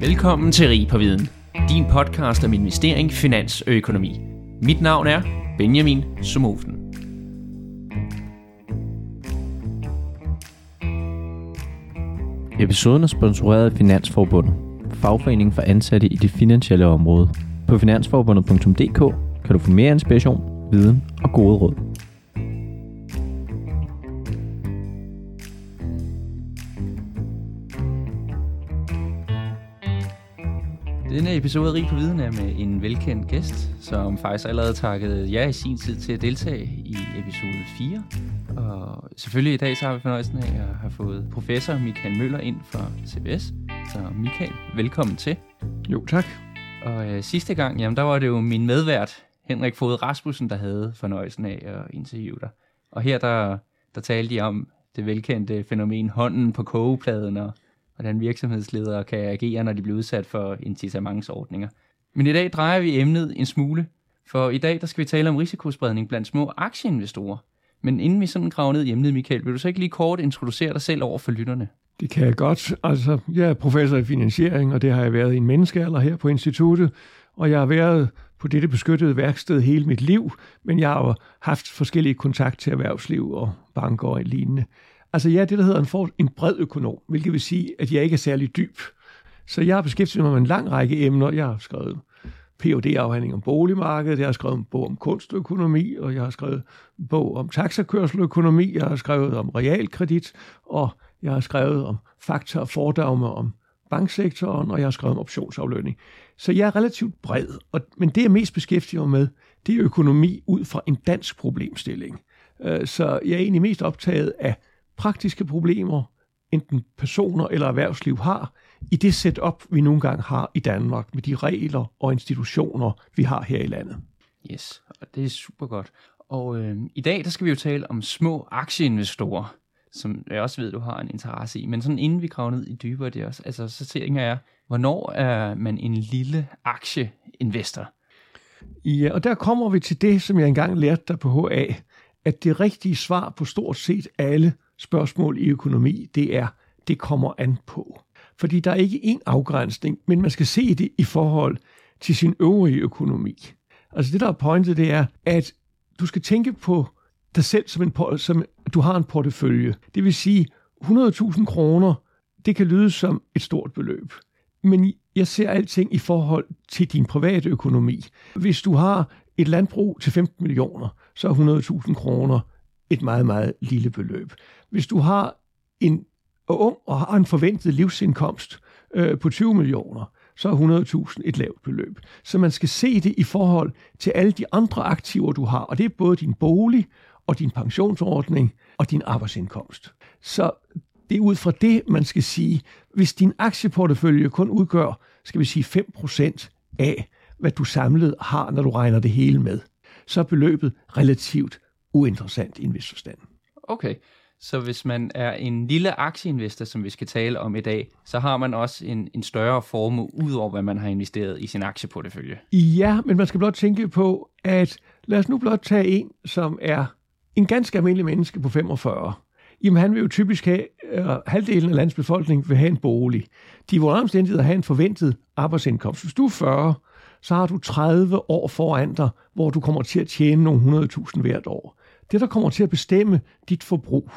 Velkommen til Rig på Viden, din podcast om investering, finans og økonomi. Mit navn er Benjamin Sumofen. Episoden er sponsoreret af Finansforbundet, fagforeningen for ansatte i det finansielle område. På finansforbundet.dk kan du få mere inspiration, viden og gode råd. Denne episode af Rig på Viden er med en velkendt gæst, som faktisk allerede takkede jer i sin tid til at deltage i episode 4. Og selvfølgelig i dag så har vi fornøjelsen af at have fået professor Michael Møller ind fra CBS. Så Michael, velkommen til. Jo, tak. Og øh, sidste gang, jamen der var det jo min medvært, Henrik Fod Rasmussen, der havde fornøjelsen af at interviewe dig. Og her der, der talte de om det velkendte fænomen hånden på kogepladen, og hvordan virksomhedsledere kan agere, når de bliver udsat for incitamentsordninger. Men i dag drejer vi emnet en smule, for i dag der skal vi tale om risikospredning blandt små aktieinvestorer. Men inden vi sådan graver ned i emnet, Michael, vil du så ikke lige kort introducere dig selv over for lytterne? Det kan jeg godt. Altså, jeg er professor i finansiering, og det har jeg været i en menneskealder her på instituttet. Og jeg har været på dette beskyttede værksted hele mit liv, men jeg har jo haft forskellige kontakt til erhvervsliv og banker og lignende. Altså jeg er det, der hedder en, for, en bred økonom, hvilket vil sige, at jeg ikke er særlig dyb. Så jeg har beskæftiget mig med en lang række emner. Jeg har skrevet phd afhandling om boligmarkedet, jeg har skrevet en bog om kunstøkonomi, og jeg har skrevet en bog om taxakørseløkonomi, jeg har skrevet om realkredit, og jeg har skrevet om fakta og fordomme om banksektoren, og jeg har skrevet om optionsaflønning. Så jeg er relativt bred, og, men det jeg mest beskæftiger mig med, det er økonomi ud fra en dansk problemstilling. Øh, så jeg er egentlig mest optaget af praktiske problemer, enten personer eller erhvervsliv har, i det setup, vi nogle gange har i Danmark, med de regler og institutioner, vi har her i landet. Yes, og det er super godt. Og øh, i dag, der skal vi jo tale om små aktieinvestorer, som jeg også ved, du har en interesse i. Men sådan inden vi graver ned i dybere det også, altså, så tænker jeg, hvornår er man en lille aktieinvestor? Ja, og der kommer vi til det, som jeg engang lærte dig på HA, at det rigtige svar på stort set alle spørgsmål i økonomi, det er, det kommer an på. Fordi der er ikke én afgrænsning, men man skal se det i forhold til sin øvrige økonomi. Altså det, der er pointet, det er, at du skal tænke på dig selv som, en, som du har en portefølje. Det vil sige, 100.000 kroner, det kan lyde som et stort beløb. Men jeg ser alting i forhold til din private økonomi. Hvis du har et landbrug til 15 millioner, så er 100.000 kroner et meget, meget lille beløb. Hvis du har en ung og har en forventet livsindkomst øh, på 20 millioner, så er 100.000 et lavt beløb. Så man skal se det i forhold til alle de andre aktiver, du har, og det er både din bolig og din pensionsordning og din arbejdsindkomst. Så det er ud fra det, man skal sige, hvis din aktieportefølje kun udgør, skal vi sige 5% af, hvad du samlet har, når du regner det hele med, så er beløbet relativt uinteressant i en vis forstand. Okay, så hvis man er en lille aktieinvestor, som vi skal tale om i dag, så har man også en, en større formue, ud over hvad man har investeret i sin aktieportefølje. Ja, men man skal blot tænke på, at lad os nu blot tage en, som er en ganske almindelig menneske på 45. Jamen han vil jo typisk have, uh, halvdelen af landets befolkning vil have en bolig. De vil omstændigheder have en forventet arbejdsindkomst. Hvis du er 40, så har du 30 år foran dig, hvor du kommer til at tjene nogle 100.000 hvert år. Det, der kommer til at bestemme dit forbrug,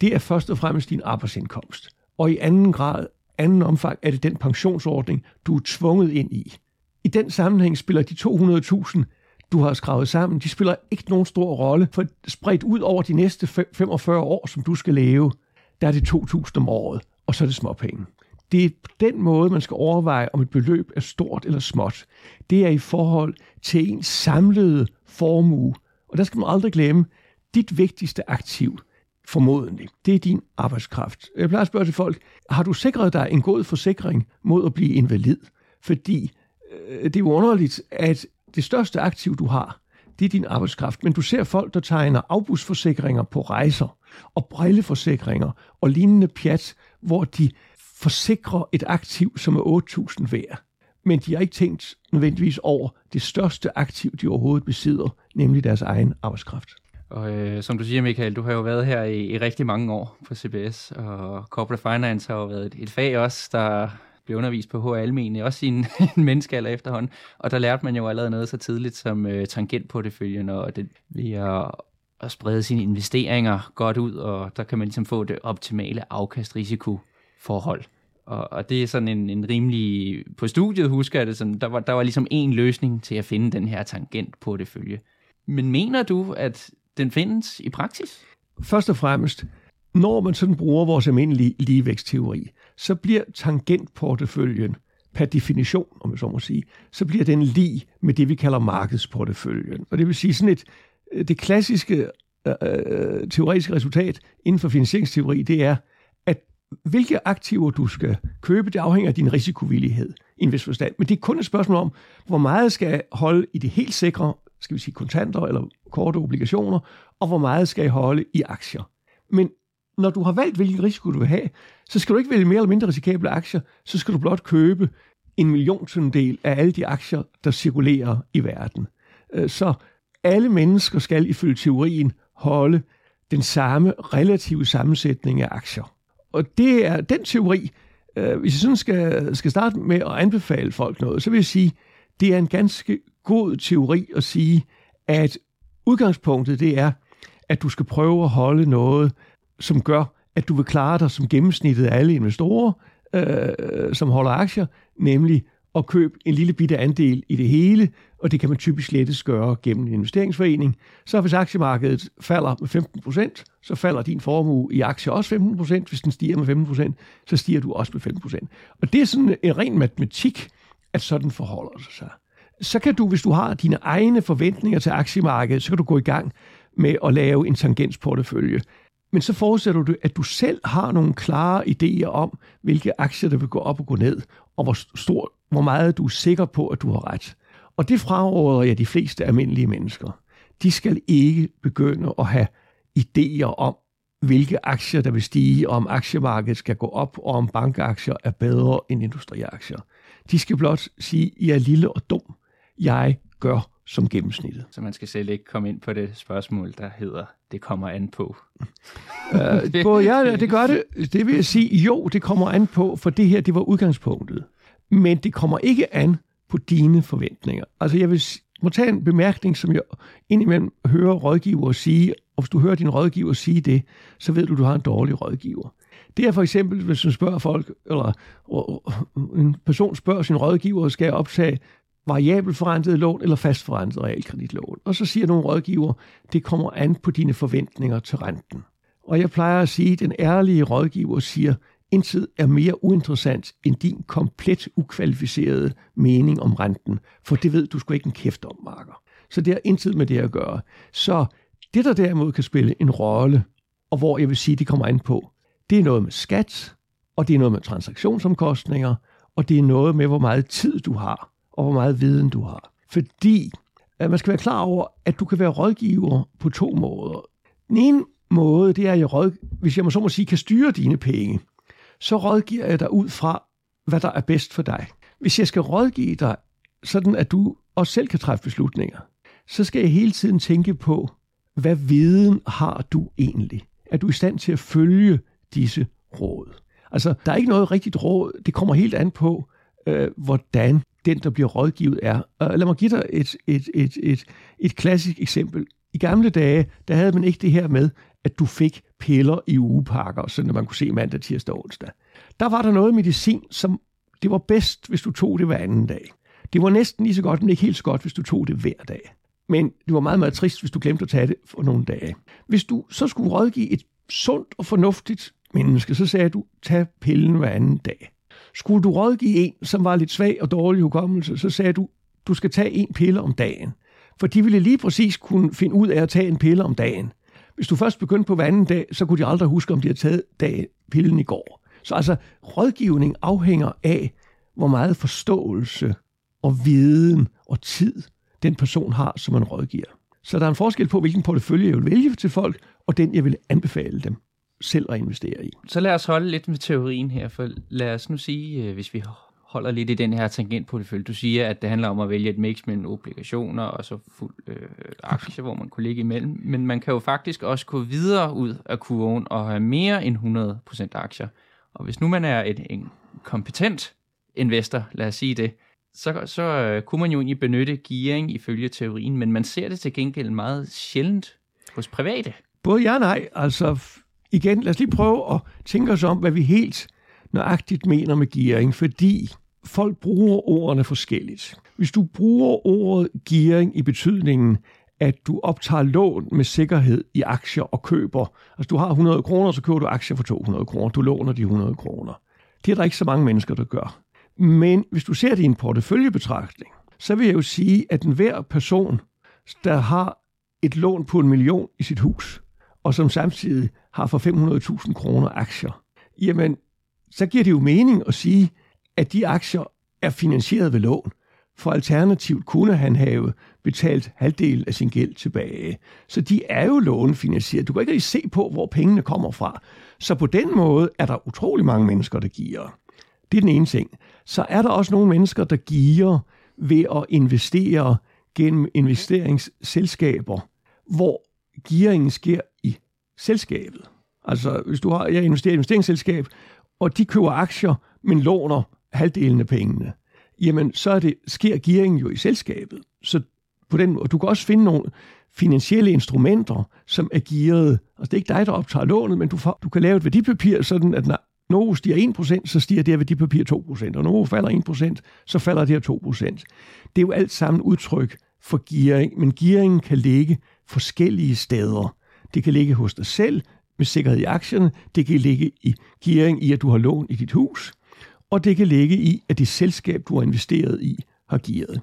det er først og fremmest din arbejdsindkomst. Og i anden grad, anden omfang, er det den pensionsordning, du er tvunget ind i. I den sammenhæng spiller de 200.000, du har skrevet sammen, de spiller ikke nogen stor rolle, for spredt ud over de næste 45 år, som du skal leve, der er det 2.000 om året, og så er det småpenge. Det er på den måde, man skal overveje, om et beløb er stort eller småt. Det er i forhold til en samlede formue. Og der skal man aldrig glemme, dit vigtigste aktiv, formodentlig, det er din arbejdskraft. Jeg plejer at spørge til folk, har du sikret dig en god forsikring mod at blive invalid? Fordi øh, det er jo underligt, at det største aktiv, du har, det er din arbejdskraft. Men du ser folk, der tegner afbudsforsikringer på rejser, og brilleforsikringer og lignende pjat, hvor de forsikrer et aktiv, som er 8.000 værd. Men de har ikke tænkt nødvendigvis over det største aktiv, de overhovedet besidder, nemlig deres egen arbejdskraft. Og øh, som du siger, Michael, du har jo været her i, i rigtig mange år på CBS, og corporate finance har jo været et, et fag også, der, blev undervist på HR Almen, også i en, en menneskealder efterhånden, og der lærte man jo allerede noget så tidligt som øh, tangentporteføljen, og det ved at, at sprede sine investeringer godt ud, og der kan man ligesom få det optimale afkast-risiko-forhold. Og, og det er sådan en, en rimelig... På studiet husker jeg det sådan, der var, der var ligesom en løsning til at finde den her tangentportefølje. Men mener du, at den findes i praksis? Først og fremmest, når man sådan bruger vores almindelige ligevækstteori, så bliver tangentporteføljen per definition, om jeg så må sige, så bliver den lige med det, vi kalder markedsporteføljen. Og det vil sige sådan et, øh, det klassiske øh, øh, teoretiske resultat inden for finansieringsteori, det er, at hvilke aktiver du skal købe, det afhænger af din risikovillighed i en vis forstand. Men det er kun et spørgsmål om, hvor meget skal holde i det helt sikre, skal vi sige kontanter eller korte obligationer, og hvor meget skal jeg holde i aktier. Men når du har valgt, hvilken risiko du vil have, så skal du ikke vælge mere eller mindre risikable aktier, så skal du blot købe en milliontundel af alle de aktier, der cirkulerer i verden. Øh, så alle mennesker skal ifølge teorien holde den samme relative sammensætning af aktier. Og det er den teori, øh, hvis jeg sådan skal, skal starte med at anbefale folk noget, så vil jeg sige, det er en ganske god teori at sige, at udgangspunktet det er, at du skal prøve at holde noget, som gør, at du vil klare dig som gennemsnittet af alle investorer, øh, som holder aktier, nemlig at købe en lille bitte andel i det hele, og det kan man typisk lettest gøre gennem en investeringsforening. Så hvis aktiemarkedet falder med 15% så falder din formue i aktier også 15% Hvis den stiger med 15% så stiger du også med 15% Og det er sådan en ren matematik, at sådan forholder det sig. Så kan du, hvis du har dine egne forventninger til aktiemarkedet, så kan du gå i gang med at lave en tangensportefølje. Men så forudsætter du, at du selv har nogle klare idéer om, hvilke aktier, der vil gå op og gå ned, og hvor, stor, hvor meget du er sikker på, at du har ret. Og det fraråder jeg de fleste almindelige mennesker. De skal ikke begynde at have idéer om, hvilke aktier, der vil stige, og om aktiemarkedet skal gå op, og om bankaktier er bedre end industriaktier. De skal blot sige, at jeg er lille og dum. Jeg gør som gennemsnittet. Så man skal selv ikke komme ind på det spørgsmål, der hedder, det kommer an på. uh, både ja, det gør det. Det vil jeg sige, jo, det kommer an på, for det her, det var udgangspunktet. Men det kommer ikke an på dine forventninger. Altså jeg vil må tage en bemærkning, som jeg indimellem hører rådgiver sige, og hvis du hører din rådgiver sige det, så ved du, at du har en dårlig rådgiver. Det er for eksempel, hvis du spørger folk, eller øh, øh, en person spørger sin rådgiver, skal jeg optage variabelt forrentet lån eller fast forrentet realkreditlån. Og så siger nogle rådgiver, det kommer an på dine forventninger til renten. Og jeg plejer at sige, at den ærlige rådgiver siger, intet er mere uinteressant end din komplet ukvalificerede mening om renten, for det ved du sgu ikke en kæft om, Marker. Så det har intet med det at gøre. Så det, der derimod kan spille en rolle, og hvor jeg vil sige, det kommer ind på, det er noget med skat, og det er noget med transaktionsomkostninger, og det er noget med, hvor meget tid du har og hvor meget viden du har. Fordi at man skal være klar over, at du kan være rådgiver på to måder. Den ene måde, det er, at jeg råd, hvis jeg må så må sige, kan styre dine penge, så rådgiver jeg dig ud fra, hvad der er bedst for dig. Hvis jeg skal rådgive dig, sådan at du også selv kan træffe beslutninger, så skal jeg hele tiden tænke på, hvad viden har du egentlig? Er du i stand til at følge disse råd? Altså, der er ikke noget rigtigt råd. Det kommer helt an på, øh, hvordan den, der bliver rådgivet, er. Og lad mig give dig et, et, et, et, et klassisk eksempel. I gamle dage, der havde man ikke det her med, at du fik piller i ugepakker, sådan at man kunne se mandag, tirsdag og onsdag. Der var der noget medicin, som det var bedst, hvis du tog det hver anden dag. Det var næsten lige så godt, men ikke helt så godt, hvis du tog det hver dag. Men det var meget, meget trist, hvis du glemte at tage det for nogle dage. Hvis du så skulle rådgive et sundt og fornuftigt menneske, så sagde du, tag pillen hver anden dag. Skulle du rådgive en, som var lidt svag og dårlig hukommelse, så sagde du, du skal tage en pille om dagen. For de ville lige præcis kunne finde ud af at tage en pille om dagen. Hvis du først begyndte på hver anden dag, så kunne de aldrig huske, om de havde taget dag, pillen i går. Så altså, rådgivning afhænger af, hvor meget forståelse og viden og tid den person har, som man rådgiver. Så der er en forskel på, hvilken portefølje jeg vil vælge til folk, og den jeg vil anbefale dem selv at investere i. Så lad os holde lidt med teorien her, for lad os nu sige, øh, hvis vi holder lidt i den her tangentportefølje. Du siger, at det handler om at vælge et mix mellem obligationer og så fuld øh, aktier, hvor man kunne ligge imellem. Men man kan jo faktisk også gå videre ud af kurven og have mere end 100% aktier. Og hvis nu man er et, en kompetent investor, lad os sige det, så, så øh, kunne man jo egentlig benytte gearing ifølge teorien, men man ser det til gengæld meget sjældent hos private. Både ja og nej. Altså igen, lad os lige prøve at tænke os om, hvad vi helt nøjagtigt mener med gearing, fordi folk bruger ordene forskelligt. Hvis du bruger ordet gearing i betydningen, at du optager lån med sikkerhed i aktier og køber. Altså du har 100 kroner, så køber du aktier for 200 kroner. Du låner de 100 kroner. Det er der ikke så mange mennesker, der gør. Men hvis du ser det i en porteføljebetragtning, så vil jeg jo sige, at enhver person, der har et lån på en million i sit hus, og som samtidig har for 500.000 kroner aktier, jamen, så giver det jo mening at sige, at de aktier er finansieret ved lån. For alternativt kunne han have betalt halvdelen af sin gæld tilbage. Så de er jo lånefinansieret. Du kan ikke rigtig se på, hvor pengene kommer fra. Så på den måde er der utrolig mange mennesker, der giver. Det er den ene ting. Så er der også nogle mennesker, der giver ved at investere gennem investeringsselskaber, hvor gearingen sker i selskabet. Altså, hvis du har, jeg investerer i et investeringsselskab, og de køber aktier, men låner halvdelen af pengene, jamen så er det, sker gearingen jo i selskabet. Så på den måde, du kan også finde nogle finansielle instrumenter, som er gearet. Altså det er ikke dig, der optager lånet, men du, får, du kan lave et værdipapir, sådan at når Novo stiger 1%, så stiger det her værdipapir 2%, og Novo falder 1%, så falder det her 2%. Det er jo alt sammen udtryk for gearing, men gearingen kan ligge forskellige steder. Det kan ligge hos dig selv med sikkerhed i aktierne, det kan ligge i gearing i, at du har lån i dit hus, og det kan ligge i, at det selskab, du har investeret i, har gearet.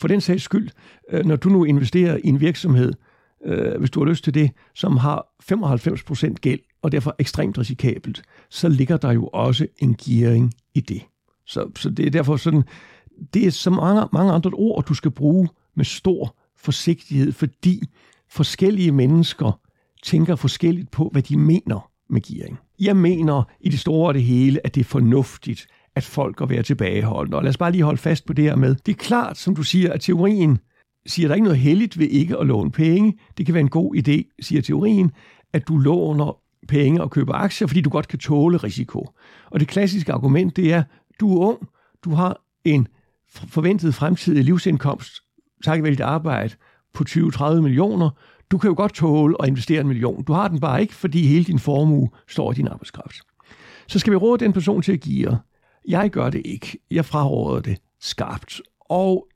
For den sags skyld, øh, når du nu investerer i en virksomhed, øh, hvis du har lyst til det, som har 95% gæld, og derfor ekstremt risikabelt, så ligger der jo også en gearing i det. Så, så det er derfor sådan, det er så mange, mange andre ord, du skal bruge med stor forsigtighed, fordi forskellige mennesker tænker forskelligt på, hvad de mener med gearing. Jeg mener i det store og det hele, at det er fornuftigt, at folk går være tilbageholdende. Og lad os bare lige holde fast på det her med. Det er klart, som du siger, at teorien siger, at der ikke noget heldigt ved ikke at låne penge. Det kan være en god idé, siger teorien, at du låner penge og køber aktier, fordi du godt kan tåle risiko. Og det klassiske argument, det er, du er ung, du har en forventet fremtidig livsindkomst, takket være dit arbejde, på 20-30 millioner. Du kan jo godt tåle at investere en million. Du har den bare ikke, fordi hele din formue står i din arbejdskraft. Så skal vi råde den person til at give. Jeg gør det ikke. Jeg fraråder det skarpt. Og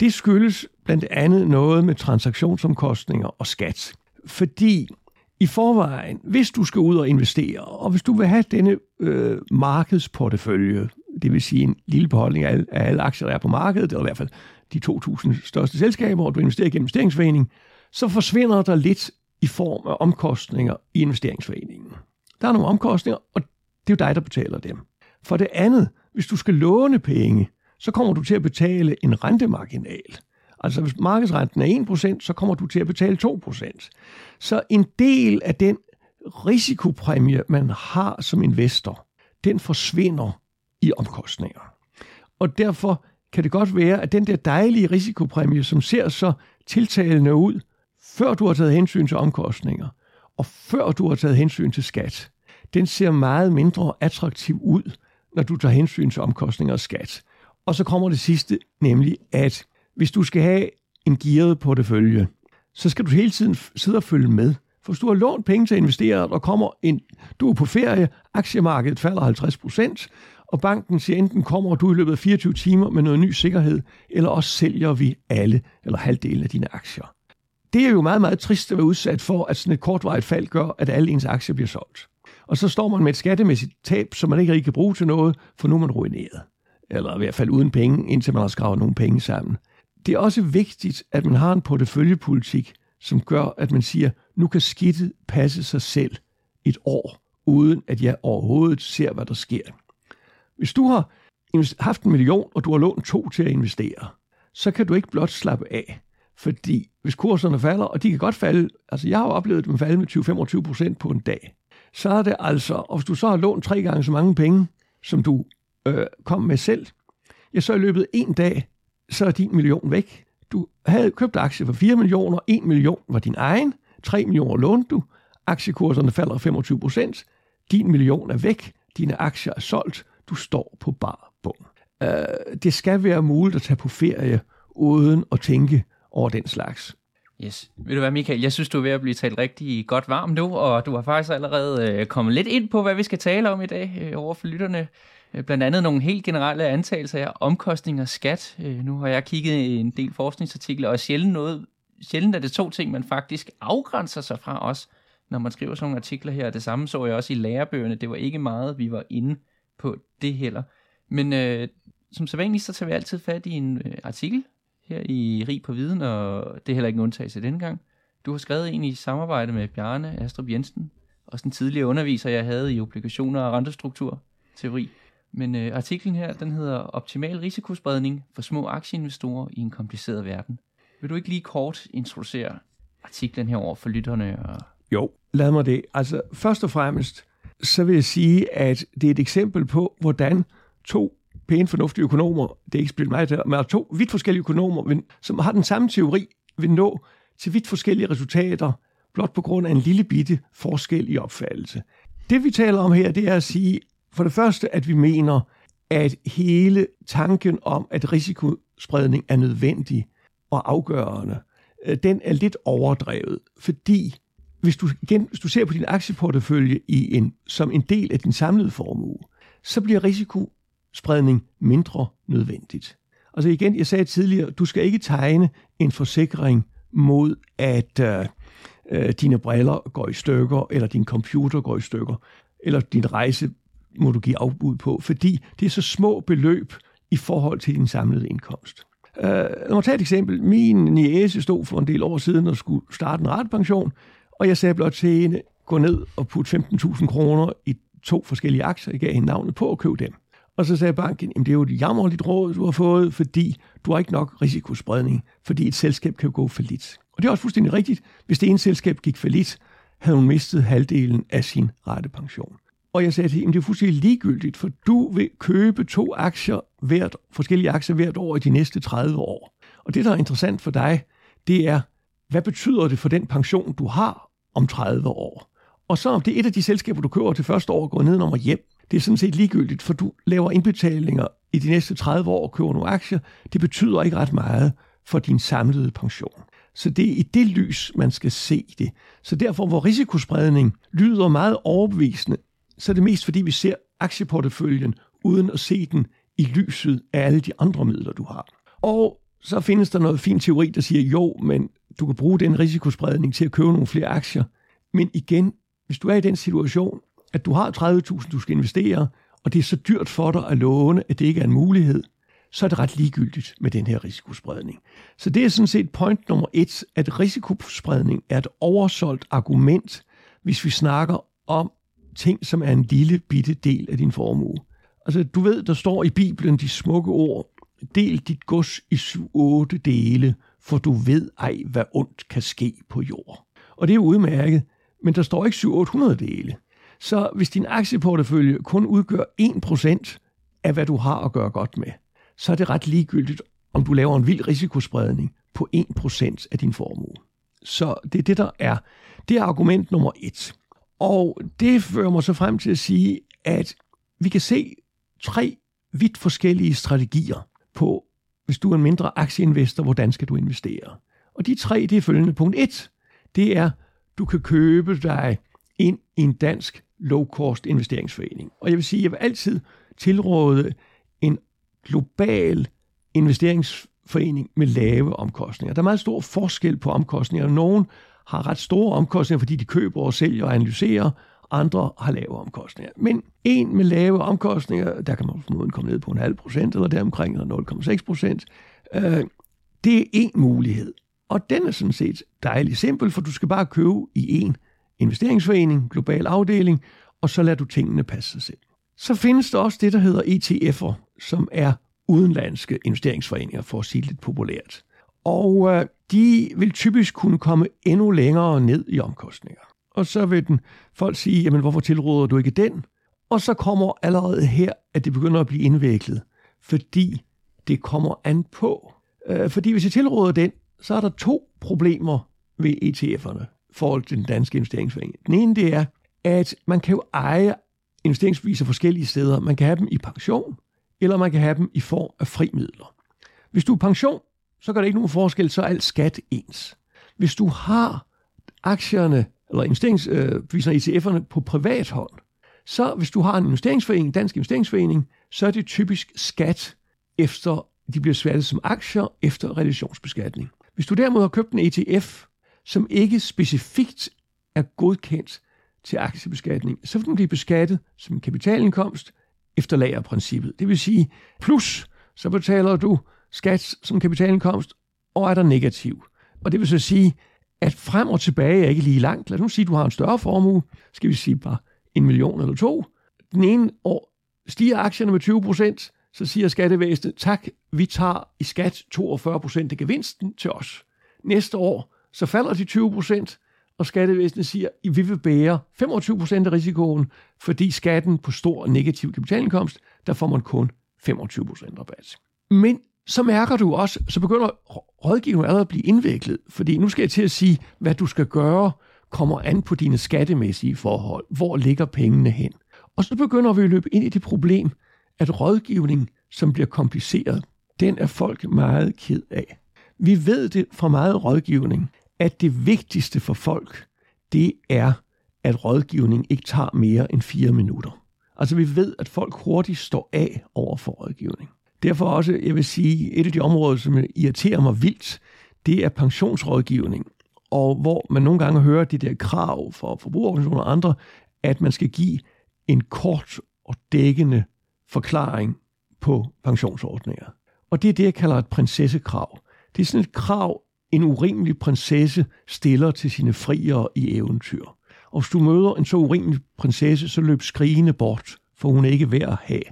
det skyldes blandt andet noget med transaktionsomkostninger og skat. Fordi i forvejen, hvis du skal ud og investere, og hvis du vil have denne øh, markedsportefølje, det vil sige en lille beholdning af alle, af alle aktier, der er på markedet, eller i hvert fald de 2.000 største selskaber, og du investerer gennem investeringsforeningen, så forsvinder der lidt i form af omkostninger i investeringsforeningen. Der er nogle omkostninger, og det er jo dig, der betaler dem. For det andet, hvis du skal låne penge, så kommer du til at betale en rentemarginal. Altså hvis markedsrenten er 1%, så kommer du til at betale 2%. Så en del af den risikopræmie, man har som investor, den forsvinder i omkostninger. Og derfor kan det godt være, at den der dejlige risikopræmie, som ser så tiltalende ud, før du har taget hensyn til omkostninger, og før du har taget hensyn til skat, den ser meget mindre attraktiv ud, når du tager hensyn til omkostninger og skat. Og så kommer det sidste, nemlig at hvis du skal have en gearet portefølje, så skal du hele tiden sidde og følge med. For hvis du har lånt penge til at investere, og kommer en, du er på ferie, aktiemarkedet falder 50 procent, og banken siger enten kommer du i løbet af 24 timer med noget ny sikkerhed, eller også sælger vi alle eller halvdelen af dine aktier. Det er jo meget, meget trist at være udsat for, at sådan et kortvarigt fald gør, at alle ens aktier bliver solgt. Og så står man med et skattemæssigt tab, som man ikke rigtig kan bruge til noget, for nu er man ruineret. Eller i hvert fald uden penge, indtil man har skravet nogle penge sammen. Det er også vigtigt, at man har en porteføljepolitik, som gør, at man siger, nu kan skidtet passe sig selv et år, uden at jeg overhovedet ser, hvad der sker. Hvis du har haft en million, og du har lånt to til at investere, så kan du ikke blot slappe af. Fordi hvis kurserne falder, og de kan godt falde, altså jeg har oplevet dem falde med 20-25 procent på en dag, så er det altså, og hvis du så har lånt tre gange så mange penge, som du øh, kom med selv, ja, så i løbet af en dag, så er din million væk. Du havde købt aktier for 4 millioner, 1 million var din egen, 3 millioner lånte du, aktiekurserne falder 25 procent, din million er væk, dine aktier er solgt, du står på bar bund. Uh, det skal være muligt at tage på ferie uden at tænke over den slags. Yes. Ved du hvad, Michael? Jeg synes, du er ved at blive talt rigtig godt varm nu, og du har faktisk allerede øh, kommet lidt ind på, hvad vi skal tale om i dag øh, over for lytterne. Øh, blandt andet nogle helt generelle antagelser af omkostninger og skat. Øh, nu har jeg kigget en del forskningsartikler, og sjældent, noget, sjældent er det to ting, man faktisk afgrænser sig fra os, når man skriver sådan nogle artikler her. Det samme så jeg også i lærebøgerne. Det var ikke meget, vi var inde på det heller. Men øh, som sædvanligt, så tager vi altid fat i en øh, artikel her i Rig på Viden, og det er heller ikke en undtagelse denne gang. Du har skrevet en i samarbejde med Bjarne Astrup Jensen, også den tidligere underviser, jeg havde i obligationer og rentestruktur teori. Men øh, artiklen her, den hedder Optimal risikospredning for små aktieinvestorer i en kompliceret verden. Vil du ikke lige kort introducere artiklen herover for lytterne? Og... Jo, lad mig det. Altså, først og fremmest, så vil jeg sige, at det er et eksempel på, hvordan to pæne, fornuftige økonomer, det er ikke spillet mig der, men to vidt forskellige økonomer, som har den samme teori, vil nå til vidt forskellige resultater, blot på grund af en lille bitte forskel i opfattelse. Det vi taler om her, det er at sige, for det første, at vi mener, at hele tanken om, at risikospredning er nødvendig og afgørende, øh, den er lidt overdrevet, fordi hvis du, igen, hvis du ser på din aktieportefølje i en, som en del af din samlede formue, så bliver risikospredning mindre nødvendigt. Altså igen, jeg sagde tidligere, du skal ikke tegne en forsikring mod, at øh, øh, dine briller går i stykker, eller din computer går i stykker, eller din rejse må du give afbud på, fordi det er så små beløb i forhold til din samlede indkomst. Uh, lad mig tage et eksempel. Min niece stod for en del år siden og skulle starte en retpension, og jeg sagde blot til hende, gå ned og put 15.000 kroner i to forskellige aktier. Jeg gav hende navnet på at købe dem. Og så sagde banken, at det er jo et jammerligt råd, du har fået, fordi du har ikke nok risikospredning, fordi et selskab kan gå for lidt. Og det er også fuldstændig rigtigt. Hvis det ene selskab gik for lidt, havde hun mistet halvdelen af sin rettepension. Og jeg sagde til hende, det er fuldstændig ligegyldigt, for du vil købe to aktier hvert, forskellige aktier hvert år i de næste 30 år. Og det, der er interessant for dig, det er, hvad betyder det for den pension, du har om 30 år? Og så om det er et af de selskaber, du køber til første år, går ned og hjem, det er sådan set ligegyldigt, for du laver indbetalinger i de næste 30 år og køber nogle aktier. Det betyder ikke ret meget for din samlede pension. Så det er i det lys, man skal se det. Så derfor, hvor risikospredning lyder meget overbevisende, så er det mest fordi, vi ser aktieporteføljen uden at se den i lyset af alle de andre midler, du har. Og så findes der noget fin teori, der siger, jo, men du kan bruge den risikospredning til at købe nogle flere aktier. Men igen, hvis du er i den situation, at du har 30.000, du skal investere, og det er så dyrt for dig at låne, at det ikke er en mulighed, så er det ret ligegyldigt med den her risikospredning. Så det er sådan set point nummer et, at risikospredning er et oversolgt argument, hvis vi snakker om ting, som er en lille bitte del af din formue. Altså, du ved, der står i Bibelen de smukke ord, del dit gods i syv otte dele, for du ved ej, hvad ondt kan ske på jord. Og det er udmærket, men der står ikke 700 dele. Så hvis din aktieportefølje kun udgør 1% af, hvad du har at gøre godt med, så er det ret ligegyldigt, om du laver en vild risikospredning på 1% af din formue. Så det er det, der er. Det er argument nummer et. Og det fører mig så frem til at sige, at vi kan se tre vidt forskellige strategier på, hvis du er en mindre aktieinvestor, hvordan skal du investere. Og de tre, det er følgende. Punkt 1, det er, du kan købe dig ind i en dansk low-cost investeringsforening. Og jeg vil sige, jeg vil altid tilråde en global investeringsforening med lave omkostninger. Der er meget stor forskel på omkostninger. Nogen har ret store omkostninger, fordi de køber og sælger og analyserer, andre har lave omkostninger. Men en med lave omkostninger, der kan man formodentlig komme ned på en halv procent eller deromkring, eller 0,6 procent, øh, det er en mulighed. Og den er sådan set dejlig simpel, for du skal bare købe i en investeringsforening, global afdeling, og så lader du tingene passe sig selv. Så findes der også det, der hedder ETF'er, som er udenlandske investeringsforeninger, for at sige lidt populært. Og øh, de vil typisk kunne komme endnu længere ned i omkostninger. Og så vil den folk sige, jamen hvorfor tilråder du ikke den? Og så kommer allerede her, at det begynder at blive indviklet, fordi det kommer an på. Øh, fordi hvis jeg tilråder den, så er der to problemer ved ETF'erne forhold til den danske investeringsforening. Den ene det er, at man kan jo eje investeringsbeviser forskellige steder. Man kan have dem i pension, eller man kan have dem i form af frimidler. Hvis du er pension, så gør det ikke nogen forskel, så er alt skat ens. Hvis du har aktierne eller investeringsbeviserne, øh, ETF'erne på privat hånd, så hvis du har en investeringsforening, dansk investeringsforening, så er det typisk skat efter, de bliver skattet som aktier efter realisationsbeskatning. Hvis du derimod har købt en ETF, som ikke specifikt er godkendt til aktiebeskatning, så vil den blive beskattet som en kapitalindkomst efter lagerprincippet. Det vil sige, plus så betaler du skat som kapitalindkomst, og er der negativ. Og det vil så sige, at frem og tilbage er ikke lige langt. Lad os nu sige, at du har en større formue, skal vi sige bare en million eller to. Den ene år stiger aktierne med 20 procent, så siger skattevæsenet, tak, vi tager i skat 42 procent af gevinsten til os. Næste år, så falder de 20 procent, og skattevæsenet siger, at vi vil bære 25 procent af risikoen, fordi skatten på stor negativ kapitalindkomst, der får man kun 25 procent rabat. Men så mærker du også, så begynder rådgivningen allerede at blive indviklet, fordi nu skal jeg til at sige, hvad du skal gøre, kommer an på dine skattemæssige forhold. Hvor ligger pengene hen? Og så begynder vi at løbe ind i det problem, at rådgivning, som bliver kompliceret, den er folk meget ked af. Vi ved det fra meget rådgivning, at det vigtigste for folk, det er, at rådgivning ikke tager mere end fire minutter. Altså vi ved, at folk hurtigt står af over for rådgivning. Derfor også, jeg vil sige, et af de områder, som irriterer mig vildt, det er pensionsrådgivning. Og hvor man nogle gange hører de der krav fra forbrugerorganisationer og andre, at man skal give en kort og dækkende forklaring på pensionsordninger. Og det er det, jeg kalder et prinsessekrav. Det er sådan et krav, en urimelig prinsesse stiller til sine friere i eventyr. Og hvis du møder en så urimelig prinsesse, så løb skrigende bort, for hun er ikke værd at have.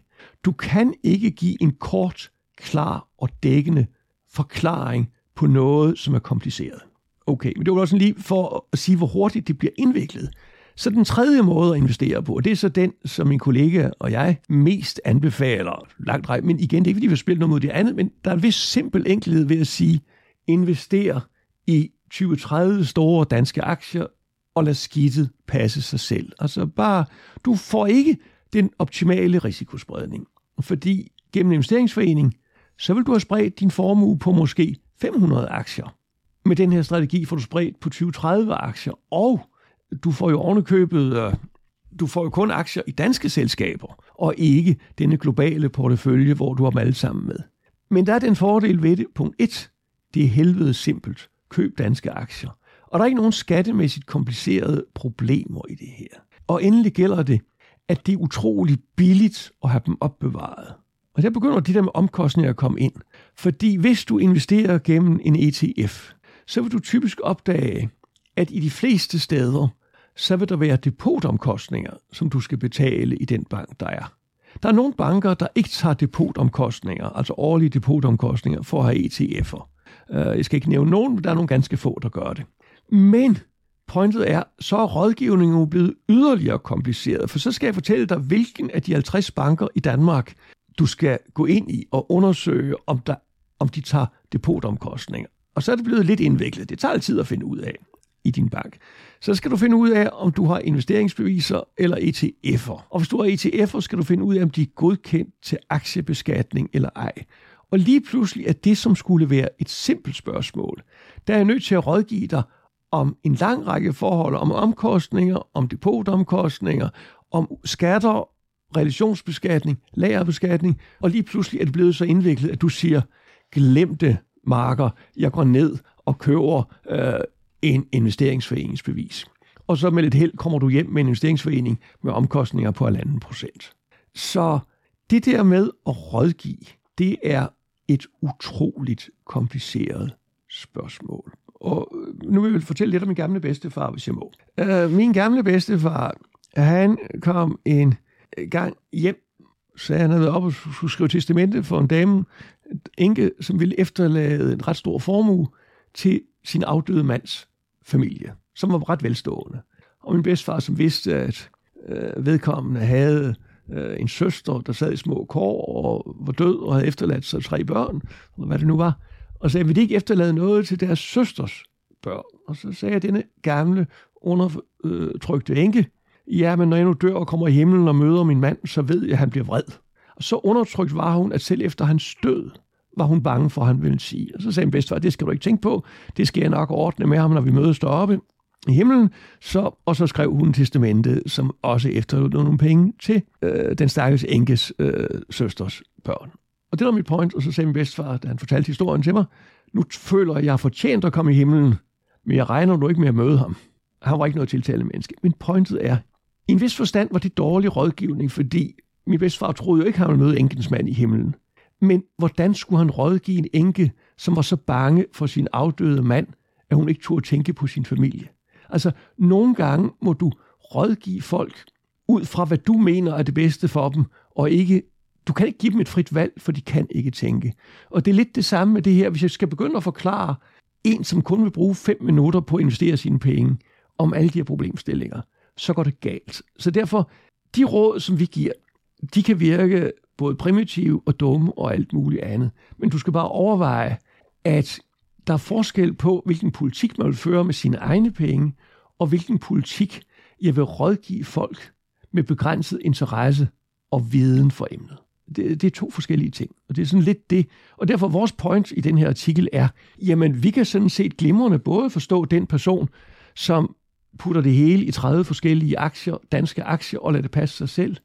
Du kan ikke give en kort, klar og dækkende forklaring på noget, som er kompliceret. Okay, men det var også lige for at sige, hvor hurtigt det bliver indviklet. Så den tredje måde at investere på, det er så den, som min kollega og jeg mest anbefaler langt rej. Men igen, det er ikke, fordi vi spiller noget mod det andet, men der er en vis simpel enkelhed ved at sige, investere i 20-30 store danske aktier, og lad skidtet passe sig selv. Altså bare, du får ikke den optimale risikospredning. Fordi gennem en investeringsforening, så vil du have spredt din formue på måske 500 aktier. Med den her strategi får du spredt på 20-30 aktier, og du får jo ovenikøbet, øh, du får jo kun aktier i danske selskaber, og ikke denne globale portefølje, hvor du har dem alle sammen med. Men der er den fordel ved det. Punkt 1. Det er helvede simpelt. Køb danske aktier. Og der er ikke nogen skattemæssigt komplicerede problemer i det her. Og endelig gælder det, at det er utroligt billigt at have dem opbevaret. Og der begynder de der med omkostninger at komme ind. Fordi hvis du investerer gennem en ETF, så vil du typisk opdage, at i de fleste steder, så vil der være depotomkostninger, som du skal betale i den bank, der er. Der er nogle banker, der ikke tager depotomkostninger, altså årlige depotomkostninger, for at have ETF'er. Øh, jeg skal ikke nævne nogen, men der er nogle ganske få, der gør det. Men pointet er, så er rådgivningen jo blevet yderligere kompliceret, for så skal jeg fortælle dig, hvilken af de 50 banker i Danmark, du skal gå ind i og undersøge, om, der, om de tager depotomkostninger. Og så er det blevet lidt indviklet. Det tager tid at finde ud af i din bank. Så skal du finde ud af, om du har investeringsbeviser eller ETF'er. Og hvis du har ETF'er, skal du finde ud af, om de er godkendt til aktiebeskatning eller ej. Og lige pludselig er det, som skulle være et simpelt spørgsmål, der er jeg nødt til at rådgive dig om en lang række forhold, om omkostninger, om depotomkostninger, om skatter, relationsbeskatning, lagerbeskatning, og lige pludselig er det blevet så indviklet, at du siger, glem det, marker, jeg går ned og køber øh, en investeringsforeningsbevis. Og så med lidt held kommer du hjem med en investeringsforening med omkostninger på 1,5 procent. Så det der med at rådgive, det er et utroligt kompliceret spørgsmål. Og øh, nu vil jeg fortælle lidt om min gamle bedstefar, hvis jeg må. Øh, min gamle bedstefar, han kom en gang hjem, så han havde op og skulle skrive testamente for en dame, enke, som ville efterlade en ret stor formue til sin afdøde mands familie, som var ret velstående. Og min bedstefar, som vidste, at øh, vedkommende havde øh, en søster, der sad i små kår og var død og havde efterladt sig tre børn, eller hvad det nu var, og sagde, vil de ikke efterlade noget til deres søsters børn? Og så sagde jeg, denne gamle, undertrykte enke, ja, men når jeg nu dør og kommer i himlen og møder min mand, så ved jeg, at han bliver vred. Og så undertrykt var hun, at selv efter hans død, var hun bange for, at han ville sige. Og så sagde min bedstefar, det skal du ikke tænke på, det skal jeg nok ordne med ham, når vi mødes deroppe i himlen. Så, og så skrev hun testamentet, som også efterlod nogle penge til øh, den stakkels enkes øh, søsters børn. Og det var mit point, og så sagde min bedstefar, da han fortalte historien til mig, nu føler jeg, at jeg har fortjent at komme i himlen, men jeg regner nu ikke med at møde ham. Han var ikke noget tiltalende menneske. Men pointet er, i en vis forstand var det dårlig rådgivning, fordi min bedstefar troede jo ikke, at han ville møde enkens mand i himlen. Men hvordan skulle han rådgive en enke, som var så bange for sin afdøde mand, at hun ikke turde tænke på sin familie? Altså, nogle gange må du rådgive folk ud fra, hvad du mener er det bedste for dem, og ikke du kan ikke give dem et frit valg, for de kan ikke tænke. Og det er lidt det samme med det her. Hvis jeg skal begynde at forklare en, som kun vil bruge fem minutter på at investere sine penge, om alle de her problemstillinger, så går det galt. Så derfor, de råd, som vi giver, de kan virke både primitive og dumme og alt muligt andet. Men du skal bare overveje, at der er forskel på, hvilken politik man vil føre med sine egne penge, og hvilken politik jeg vil rådgive folk med begrænset interesse og viden for emnet. Det, det er to forskellige ting, og det er sådan lidt det. Og derfor vores point i den her artikel er, jamen vi kan sådan set glimrende både forstå den person, som putter det hele i 30 forskellige aktier, danske aktier, og lader det passe sig selv.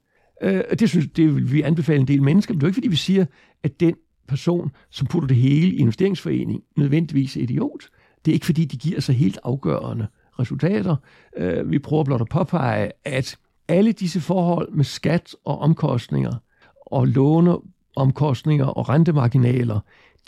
Øh, det synes det vil vi anbefale en del mennesker, men det er jo ikke fordi, vi siger, at den person, som putter det hele i investeringsforening, nødvendigvis er idiot. Det er ikke fordi, de giver sig helt afgørende resultater. Øh, vi prøver blot at påpege, at alle disse forhold med skat og omkostninger – og låneomkostninger og rentemarginaler,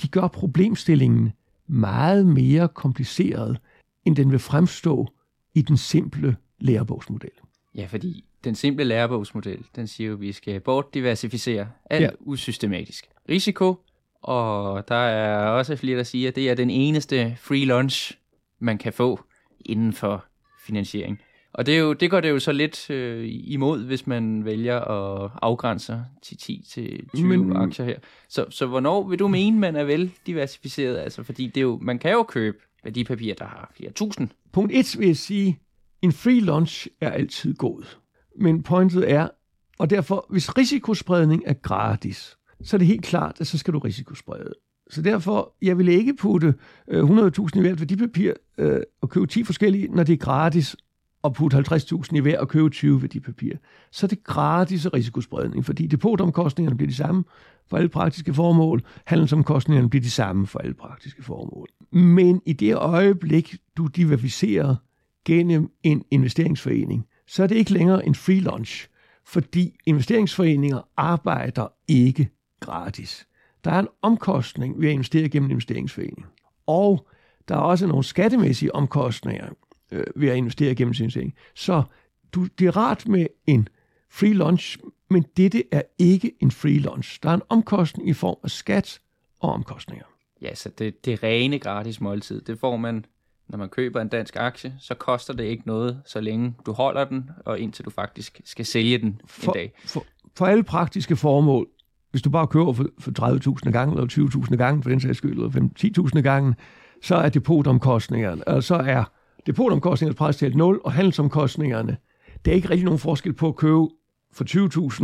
de gør problemstillingen meget mere kompliceret, end den vil fremstå i den simple lærebogsmodel. Ja, fordi den simple lærebogsmodel, den siger jo, at vi skal bortdiversificere alt ja. usystematisk risiko, og der er også flere, der siger, at det er den eneste free lunch, man kan få inden for finansiering. Og det, er jo, det går det jo så lidt øh, imod, hvis man vælger at afgrænse til 10 til 20 Men, aktier her. Så, så hvornår vil du mene, man er vel diversificeret? Altså, fordi det er jo, man kan jo købe værdipapirer, der har flere tusind. Punkt 1 vil jeg sige, en free lunch er altid god. Men pointet er, og derfor, hvis risikospredning er gratis, så er det helt klart, at så skal du risikosprede. Så derfor, jeg vil ikke putte øh, 100.000 i hvert værdipapir øh, og købe 10 forskellige, når det er gratis, og putte 50.000 i hver og købe 20 værdipapirer. Så er det gratis risikospredning, fordi depotomkostningerne bliver de samme for alle praktiske formål, handelsomkostningerne bliver de samme for alle praktiske formål. Men i det øjeblik, du diversificerer gennem en investeringsforening, så er det ikke længere en free lunch, fordi investeringsforeninger arbejder ikke gratis. Der er en omkostning ved at investere gennem en investeringsforening. Og der er også nogle skattemæssige omkostninger øh, ved at investere gennem sin. Så du, det er rart med en free lunch, men dette er ikke en free lunch. Der er en omkostning i form af skat og omkostninger. Ja, så det, det rene gratis måltid, det får man, når man køber en dansk aktie, så koster det ikke noget, så længe du holder den, og indtil du faktisk skal sælge den for, en dag. For, for alle praktiske formål, hvis du bare køber for, for 30.000 gange, eller 20.000 gange, for den sags skyld, eller 10.000 gange, så er depotomkostningerne, og så er depotomkostningerne pres til 0, og handelsomkostningerne, der er ikke rigtig nogen forskel på at købe for